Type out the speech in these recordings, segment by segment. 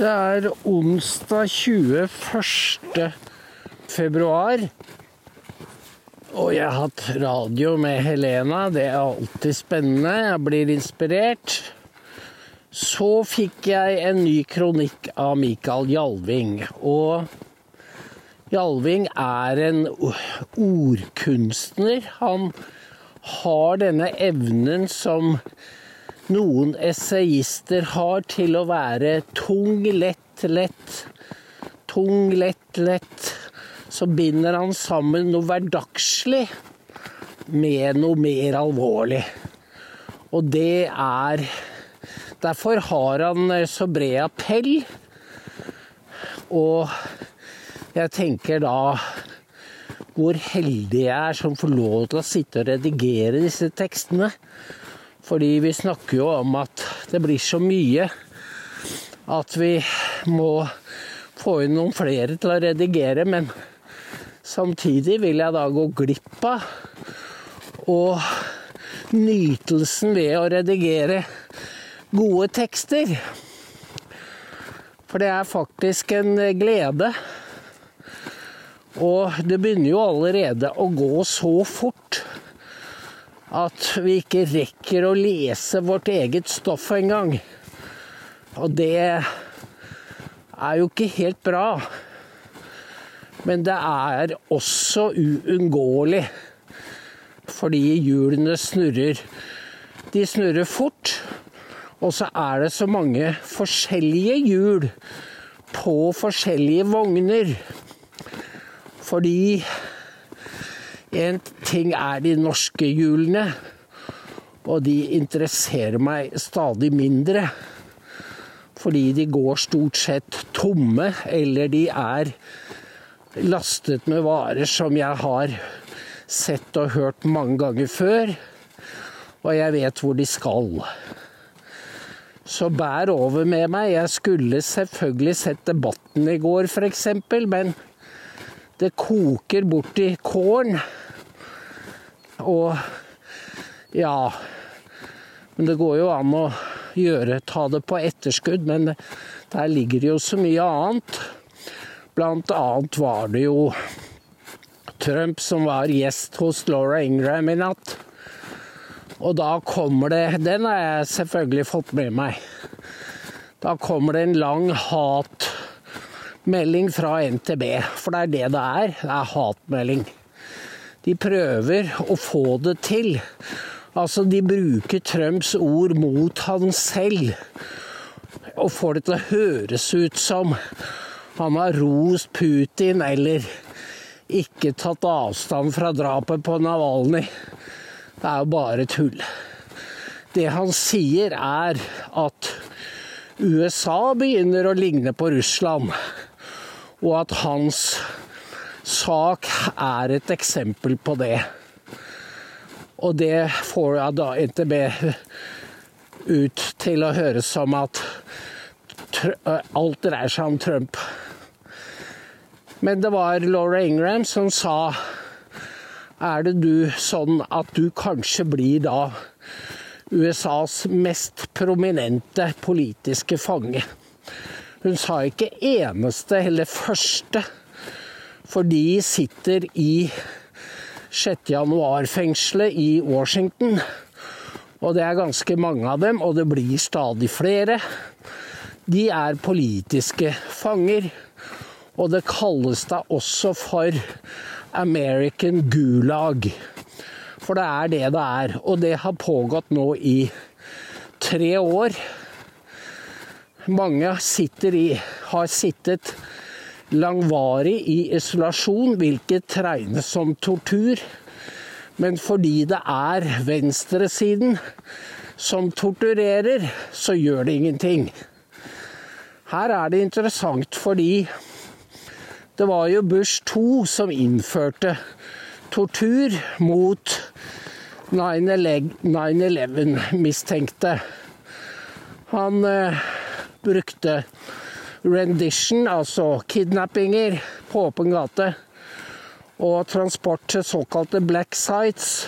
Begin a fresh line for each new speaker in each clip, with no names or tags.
Det er onsdag 21. februar. Og jeg har hatt radio med Helena. Det er alltid spennende. Jeg blir inspirert. Så fikk jeg en ny kronikk av Mikael Hjalving. Og Hjalving er en ordkunstner. Han har denne evnen som noen essayister har til å være tung, lett, lett. Tung, lett, lett. Så binder han sammen noe hverdagslig med noe mer alvorlig. Og det er Derfor har han så bred appell. Og jeg tenker da hvor heldig jeg er som får lov til å sitte og redigere disse tekstene. Fordi vi snakker jo om at det blir så mye at vi må få inn noen flere til å redigere. Men samtidig vil jeg da gå glipp av og nytelsen ved å redigere gode tekster. For det er faktisk en glede. Og det begynner jo allerede å gå så fort at vi ikke rekker å lese vårt eget stoff engang. Og det er jo ikke helt bra. Men det er også uunngåelig. Fordi hjulene snurrer. De snurrer fort. Og så er det så mange forskjellige hjul på forskjellige vogner. Fordi en ting er de norske hjulene, og de interesserer meg stadig mindre. Fordi de går stort sett tomme, eller de er lastet med varer som jeg har sett og hørt mange ganger før. Og jeg vet hvor de skal. Så bær over med meg. Jeg skulle selvfølgelig sett debatten i går, f.eks., men det koker borti kålen. Og ja Men det går jo an å gjøre, ta det på etterskudd, men der ligger det jo så mye annet. Blant annet var det jo Trump som var gjest hos Laura Ingram i natt. Og da kommer det Den har jeg selvfølgelig fått med meg. Da kommer det en lang hatmelding fra NTB, for det er det det er. Det er hatmelding. De prøver å få det til. Altså, de bruker Trumps ord mot han selv. Og får det til å høres ut som han har rost Putin eller ikke tatt avstand fra drapet på Navalny. Det er jo bare tull. Det han sier, er at USA begynner å ligne på Russland, og at hans sak er et eksempel på det. Og det får jeg da NTB ut til å høres som at alt dreier seg om Trump. Men det var Laura Ingram som sa Er det du sånn at du kanskje blir da USAs mest prominente politiske fange? Hun sa ikke eneste eller første for de sitter i 6. januar-fengselet i Washington. Og det er ganske mange av dem, og det blir stadig flere. De er politiske fanger. Og det kalles da også for American Gulag. For det er det det er. Og det har pågått nå i tre år. Mange sitter i, har sittet langvarig i isolasjon, hvilket regnes som tortur. Men fordi det er venstresiden som torturerer, så gjør det ingenting. Her er det interessant fordi det var jo Bush 2 som innførte tortur mot 9-11-mistenkte. Han eh, brukte rendition, altså kidnappinger på åpen gate, og transport til såkalte black sites,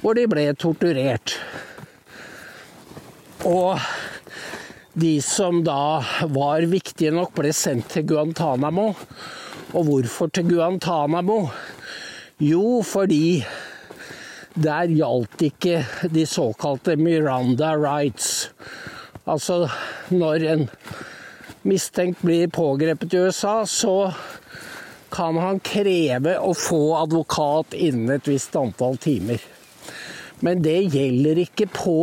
hvor de ble torturert. Og de som da var viktige nok, ble sendt til Guantánamo. Og hvorfor til Guantánamo? Jo, fordi der gjaldt ikke de såkalte Miranda rights. Altså når en mistenkt blir pågrepet i USA, så kan han kreve å få advokat innen et visst antall timer. Men det gjelder ikke på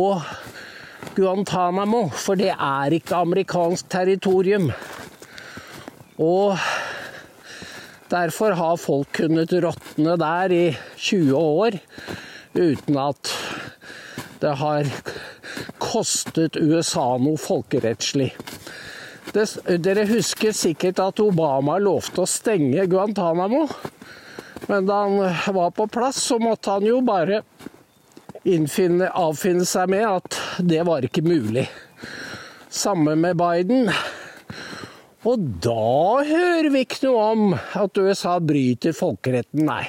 Guantánamo, for det er ikke amerikansk territorium. Og derfor har folk kunnet råtne der i 20 år uten at det har kostet USA noe folkerettslig. Dere husker sikkert at Obama lovte å stenge Guantánamo. Men da han var på plass, så måtte han jo bare innfinne, avfinne seg med at det var ikke mulig. Samme med Biden. Og da hører vi ikke noe om at USA bryter folkeretten, nei.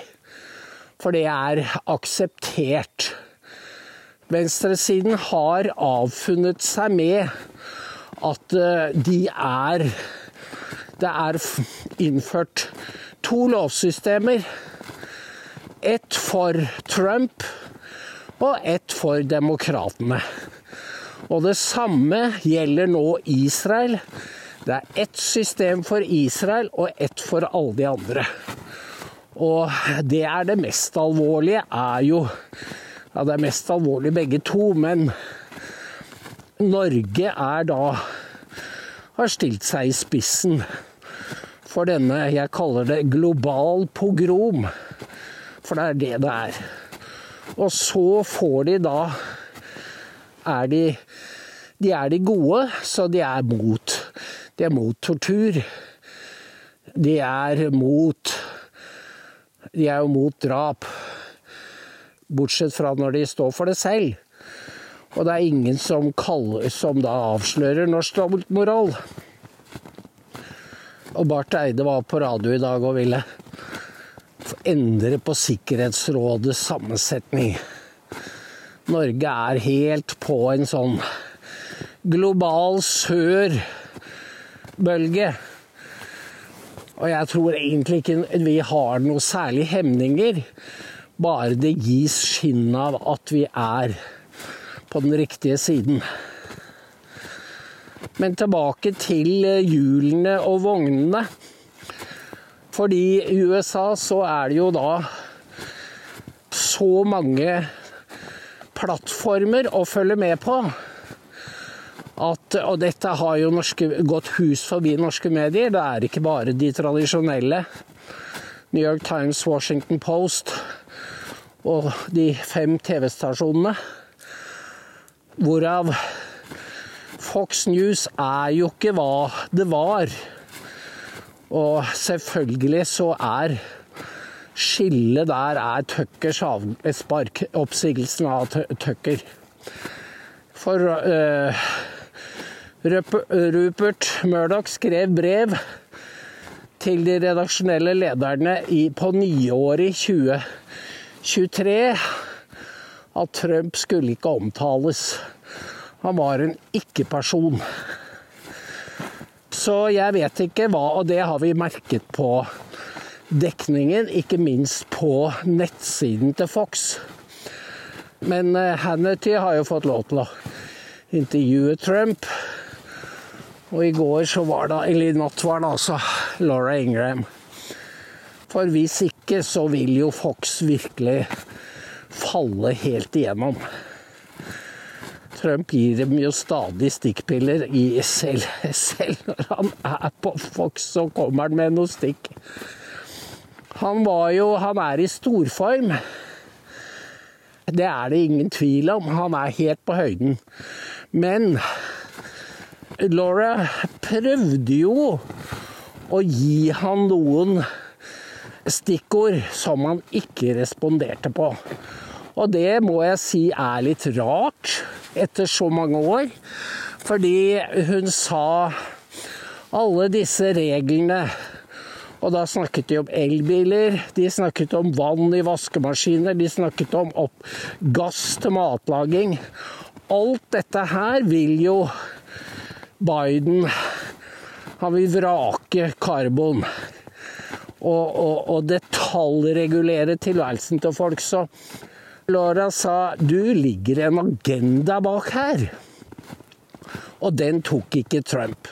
For det er akseptert. Venstresiden har avfunnet seg med at eh, de er Det er innført to lovsystemer. Ett for Trump og ett for demokratene. Og det samme gjelder nå Israel. Det er ett system for Israel og ett for alle de andre. Og det er det mest alvorlige, er jo Ja, det er mest alvorlig begge to, men Norge er da har stilt seg i spissen for denne, jeg kaller det global pogrom. For det er det det er. Og så får de da er de, de er de gode, så de er mot. De er mot tortur. De er mot De er jo mot drap. Bortsett fra når de står for det selv. Og det er ingen som, kaller, som da avslører norsk dobbeltmoral. Og Barth Eide var på radio i dag og ville endre på Sikkerhetsrådets sammensetning. Norge er helt på en sånn global sør-bølge. Og jeg tror egentlig ikke vi har noe særlig hemninger, bare det gis skinn av at vi er på den riktige siden. Men tilbake til hjulene og vognene. Fordi i USA så er det jo da så mange plattformer å følge med på. At, og dette har jo norske, gått hus forbi norske medier. Det er ikke bare de tradisjonelle. New York Times, Washington Post og de fem TV-stasjonene. Hvorav Fox News er jo ikke hva det var. Og selvfølgelig så er skillet der er Tuckers avspark, oppsigelsen av Tucker. For uh, Rupert Murdoch skrev brev til de redaksjonelle lederne i, på nyåret i 2023 at Trump skulle ikke omtales. Han var en ikke-person. Så jeg vet ikke hva, og det har vi merket på dekningen, ikke minst på nettsiden til Fox. Men eh, Hannity har jo fått lov til å intervjue Trump. Og i går så var det, eller i natt var det altså Laura Ingram. For hvis ikke så vil jo Fox virkelig falle helt igjennom. Trump gir dem jo stadig stikkpiller i selv, selv når han er på Fox, så kommer han med noe stikk. Han var jo Han er i storform. Det er det ingen tvil om. Han er helt på høyden. Men Laura prøvde jo å gi han noen stikkord som han ikke responderte på. Og det må jeg si er litt rart etter så mange år. Fordi hun sa alle disse reglene. Og da snakket de om elbiler, de snakket om vann i vaskemaskiner, de snakket om gass til matlaging. Alt dette her vil jo Biden han vil vrake karbon og, og, og detaljregulere tilværelsen til folk. Så Laura sa du ligger en agenda bak her. Og den tok ikke Trump.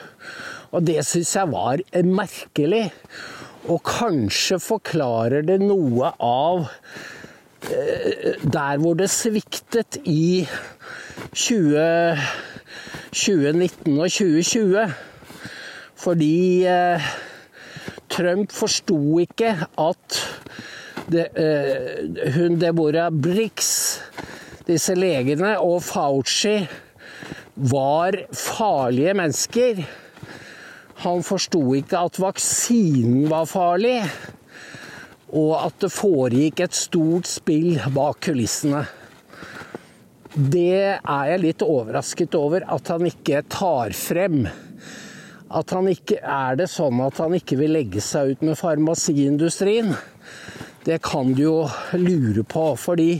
Og det syns jeg var merkelig. Og kanskje forklarer det noe av eh, der hvor det sviktet i 20, 2019 og 2020. Fordi eh, Trump forsto ikke at det, eh, hun Deborah Brix, disse legene, og Fauci var farlige mennesker. Han forsto ikke at vaksinen var farlig, og at det foregikk et stort spill bak kulissene. Det er jeg litt overrasket over at han ikke tar frem. At han ikke er det sånn at han ikke vil legge seg ut med farmasiindustrien. Det kan du jo lure på, fordi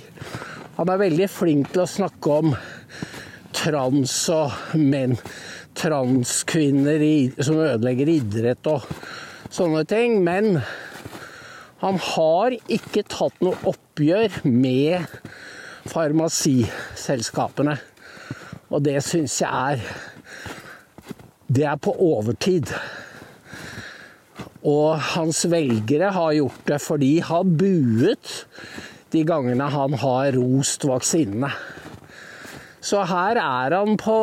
han er veldig flink til å snakke om trans og menn. Transkvinner som ødelegger idrett og sånne ting. Men han har ikke tatt noe oppgjør med farmasiselskapene. Og det syns jeg er Det er på overtid. Og hans velgere har gjort det fordi de har buet de gangene han har rost vaksinene. Så her er han på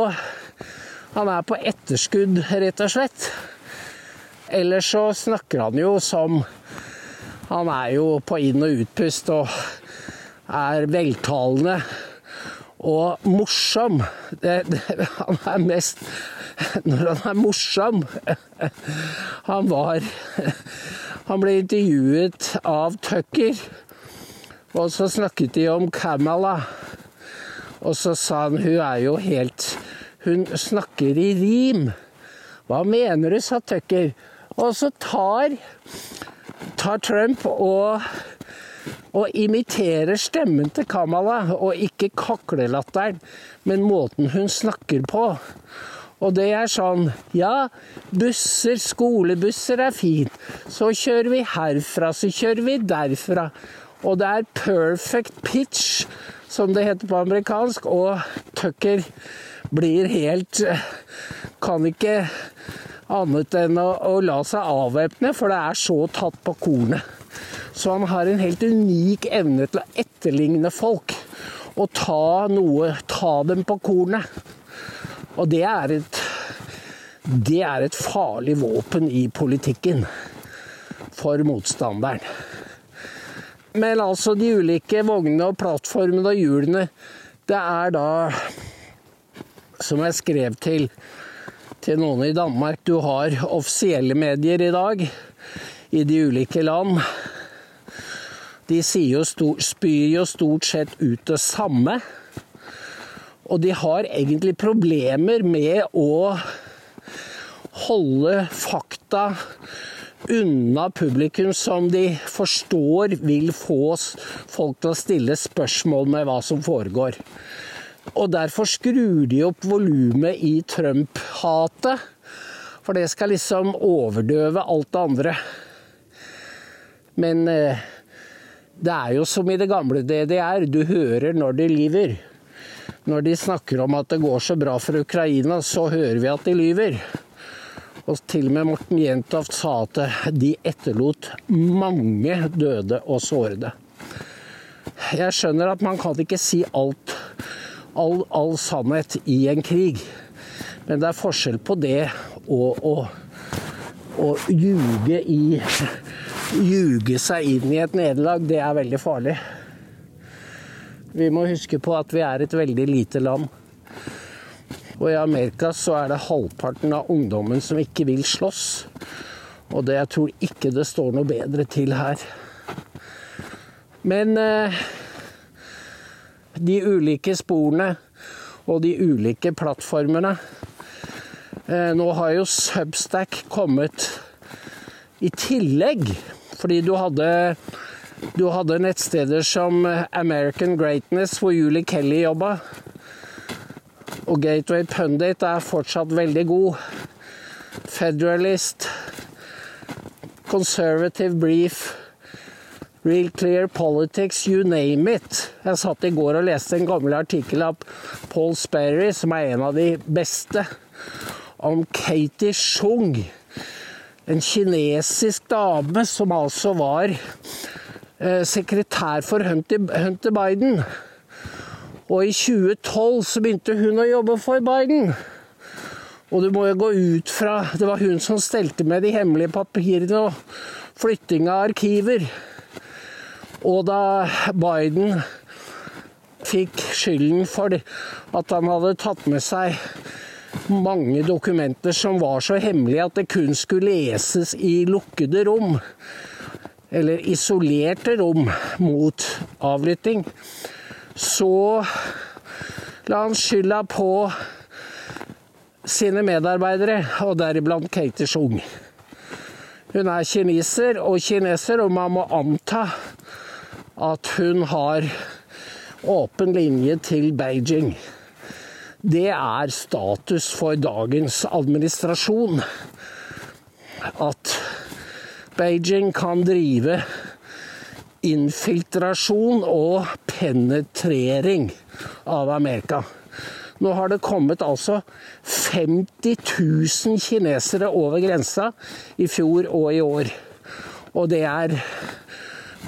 Han er på etterskudd, rett og slett. Ellers så snakker han jo som Han er jo på inn- og utpust og er veltalende og morsom. Det, det, han er mest Når han er morsom Han var Han ble intervjuet av Tucker, og så snakket de om Kamala. Og så sa han hun er jo helt Hun snakker i rim. Hva mener du, sa Tucker. Og så tar, tar Trump og, og imiterer stemmen til Kamala, og ikke kaklelatteren, men måten hun snakker på. Og det er sånn Ja, busser, skolebusser er fint. Så kjører vi herfra, så kjører vi derfra. Og det er perfect pitch som det heter på amerikansk, og Tucker blir helt Kan ikke annet enn å, å la seg avvæpne, for det er så tatt på kornet. Så han har en helt unik evne til å etterligne folk og ta noe Ta dem på kornet. Og det er et det er et farlig våpen i politikken for motstanderen. Men altså, de ulike vognene og plattformene og hjulene, det er da Som jeg skrev til, til noen i Danmark Du har offisielle medier i dag i de ulike land. De jo stort, spyr jo stort sett ut det samme. Og de har egentlig problemer med å holde fakta unna publikum som de forstår vil få folk til å stille spørsmål med hva som foregår. Og derfor skrur de opp volumet i Trump-hatet. For det skal liksom overdøve alt det andre. Men eh, det er jo som i det gamle DDR. Du hører når de lyver. Når de snakker om at det går så bra for Ukraina, så hører vi at de lyver. Og til og med Morten Jentoft sa at de etterlot mange døde og sårede. Jeg skjønner at man kan ikke si alt, all, all sannhet i en krig. Men det er forskjell på det og å, ljuge i Ljuge seg inn i et nederlag. Det er veldig farlig. Vi må huske på at vi er et veldig lite land. Og i Amerika så er det halvparten av ungdommen som ikke vil slåss. Og det, jeg tror ikke det står noe bedre til her. Men eh, de ulike sporene og de ulike plattformene eh, Nå har jo Substack kommet i tillegg, fordi du hadde du hadde nettsteder som American Greatness, hvor Julie Kelly jobba. Og Gateway Pundit er fortsatt veldig god. Federalist, Conservative Brief, Real Clear Politics, you name it. Jeg satt i går og leste en gammel artikkel av Paul Sperry, som er en av de beste, om Katie Shung. En kinesisk dame som altså var eh, sekretær for Hunter, Biden. Og i 2012 så begynte hun å jobbe for Biden. Og du må jo gå ut fra Det var hun som stelte med de hemmelige papirene og flytting av arkiver. Og da Biden fikk skylden for at han hadde tatt med seg mange dokumenter som var så hemmelige at det kun skulle leses i lukkede rom, eller isolerte rom mot avlytting, så la han skylda på sine medarbeidere, og deriblant Katie Schung. Hun er kineser og kineser, og man må anta at hun har åpen linje til Beijing. Det er status for dagens administrasjon. At Beijing kan drive infiltrasjon og penetrering av Amerika. Nå har det kommet altså 50 000 kinesere over grensa i fjor og i år. Og det er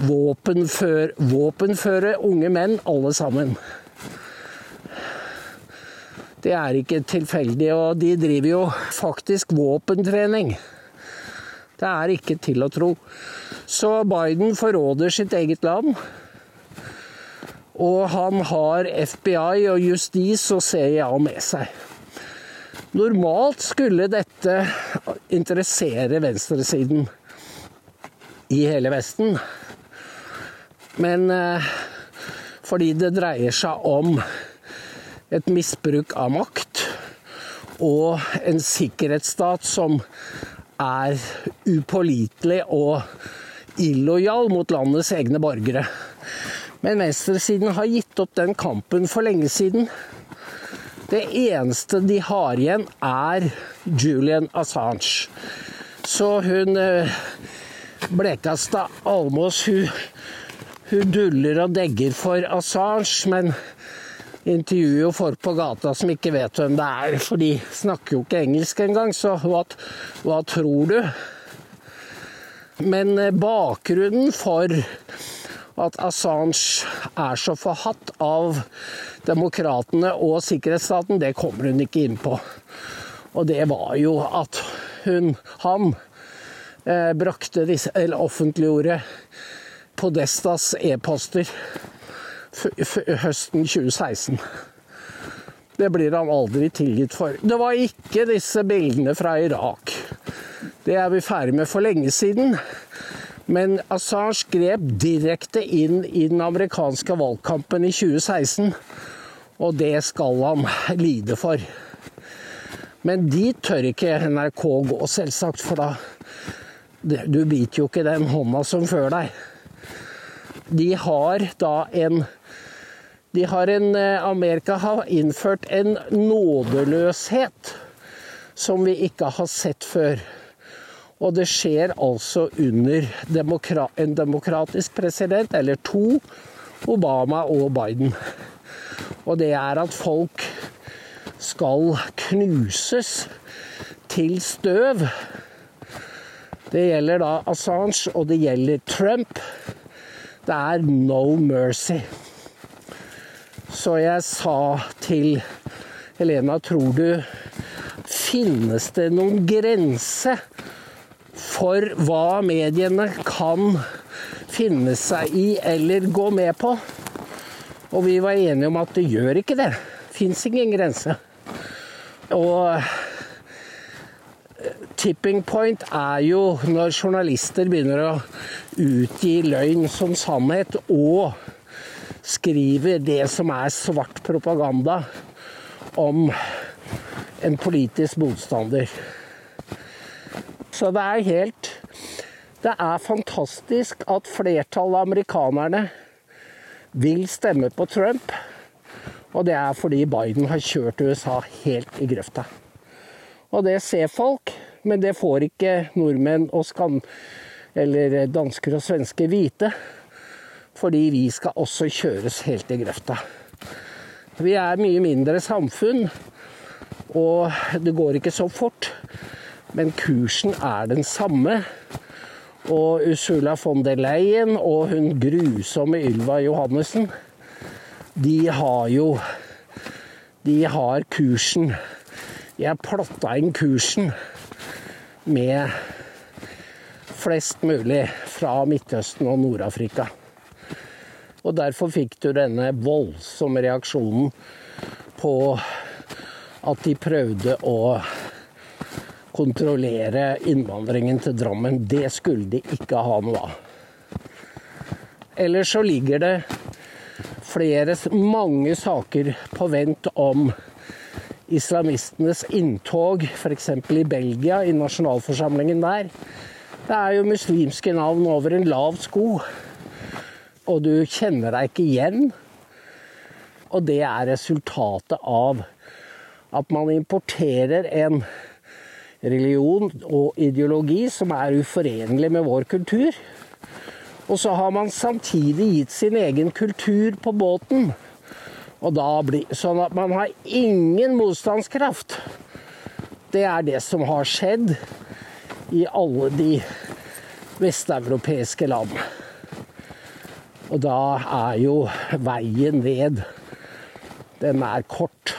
våpenføre, våpenføre unge menn, alle sammen. Det er ikke tilfeldig, og de driver jo faktisk våpentrening. Det er ikke til å tro. Så Biden forråder sitt eget land. Og han har FBI og justis og CIA med seg. Normalt skulle dette interessere venstresiden i hele Vesten. Men eh, fordi det dreier seg om et misbruk av makt og en sikkerhetsstat som er upålitelig og illojal mot landets egne borgere. Men venstresiden har gitt opp den kampen for lenge siden. Det eneste de har igjen, er Julian Assange. Så hun eh, Blekastad Almås, hun, hun duller og degger for Assange, men intervjuer jo folk på gata som ikke vet hvem det er, for de snakker jo ikke engelsk engang, så hva, hva tror du? Men eh, bakgrunnen for at Assange er så forhatt av demokratene og sikkerhetsstaten, det kommer hun ikke inn på. Og det var jo at hun, han, eh, brakte disse, eller offentliggjorde Podestas e-poster høsten 2016. Det blir han aldri tilgitt for. Det var ikke disse bildene fra Irak. Det er vi ferdig med for lenge siden. Men Assange grep direkte inn i den amerikanske valgkampen i 2016, og det skal han lide for. Men de tør ikke NRK gå, selvsagt, for da Du biter jo ikke den hånda som før deg. De har da en de har en, eh, Amerika har innført en nådeløshet som vi ikke har sett før. Og det skjer altså under demokra en demokratisk president, eller to, Obama og Biden. Og det er at folk skal knuses til støv. Det gjelder da Assange, og det gjelder Trump. Det er no mercy. Så jeg sa til Helena, tror du Finnes det noen grense for hva mediene kan finne seg i eller gå med på. Og vi var enige om at det gjør ikke det. Fins ingen grense. Og tipping point er jo når journalister begynner å utgi løgn som sannhet, og skriver det som er svart propaganda om en politisk motstander. Så det er helt Det er fantastisk at flertallet av amerikanerne vil stemme på Trump. Og det er fordi Biden har kjørt USA helt i grøfta. Og det ser folk, men det får ikke nordmenn og skan eller dansker og svensker vite. Fordi vi skal også kjøres helt i grøfta. Vi er mye mindre samfunn, og det går ikke så fort. Men kursen er den samme. Og Ursula von der Leyen og hun grusomme Ylva Johannessen, de har jo De har kursen. Jeg plotta inn kursen med flest mulig fra Midtøsten og Nord-Afrika. Og derfor fikk du denne voldsomme reaksjonen på at de prøvde å kontrollere innvandringen til Drammen. Det skulle de ikke ha noe av. Ellers så ligger det flere, mange saker på vent om islamistenes inntog, f.eks. i Belgia, i nasjonalforsamlingen der. Det er jo muslimske navn over en lav sko, og du kjenner deg ikke igjen. Og det er resultatet av at man importerer en religion og ideologi som er uforenlig med vår kultur. Og så har man samtidig gitt sin egen kultur på båten. Og da blir, sånn at man har ingen motstandskraft. Det er det som har skjedd i alle de vesteuropeiske land. Og da er jo veien ned Den er kort.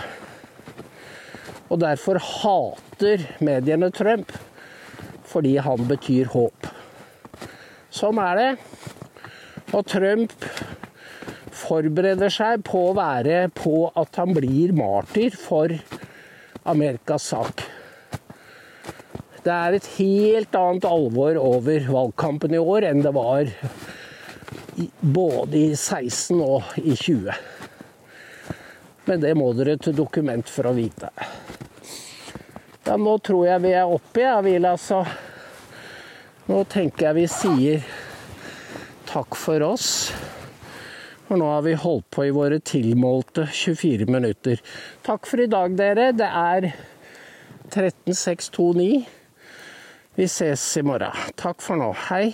Og derfor hater mediene Trump, fordi han betyr håp. Sånn er det. Og Trump forbereder seg på å være på at han blir martyr for Amerikas sak. Det er et helt annet alvor over valgkampen i år enn det var både i 16 og i 20. Men det må dere til dokument for å vite. Ja, nå tror jeg vi er oppe, jeg, vil altså. Nå tenker jeg vi sier takk for oss. For nå har vi holdt på i våre tilmålte 24 minutter. Takk for i dag, dere. Det er 13629. Vi ses i morgen. Takk for nå. Hei.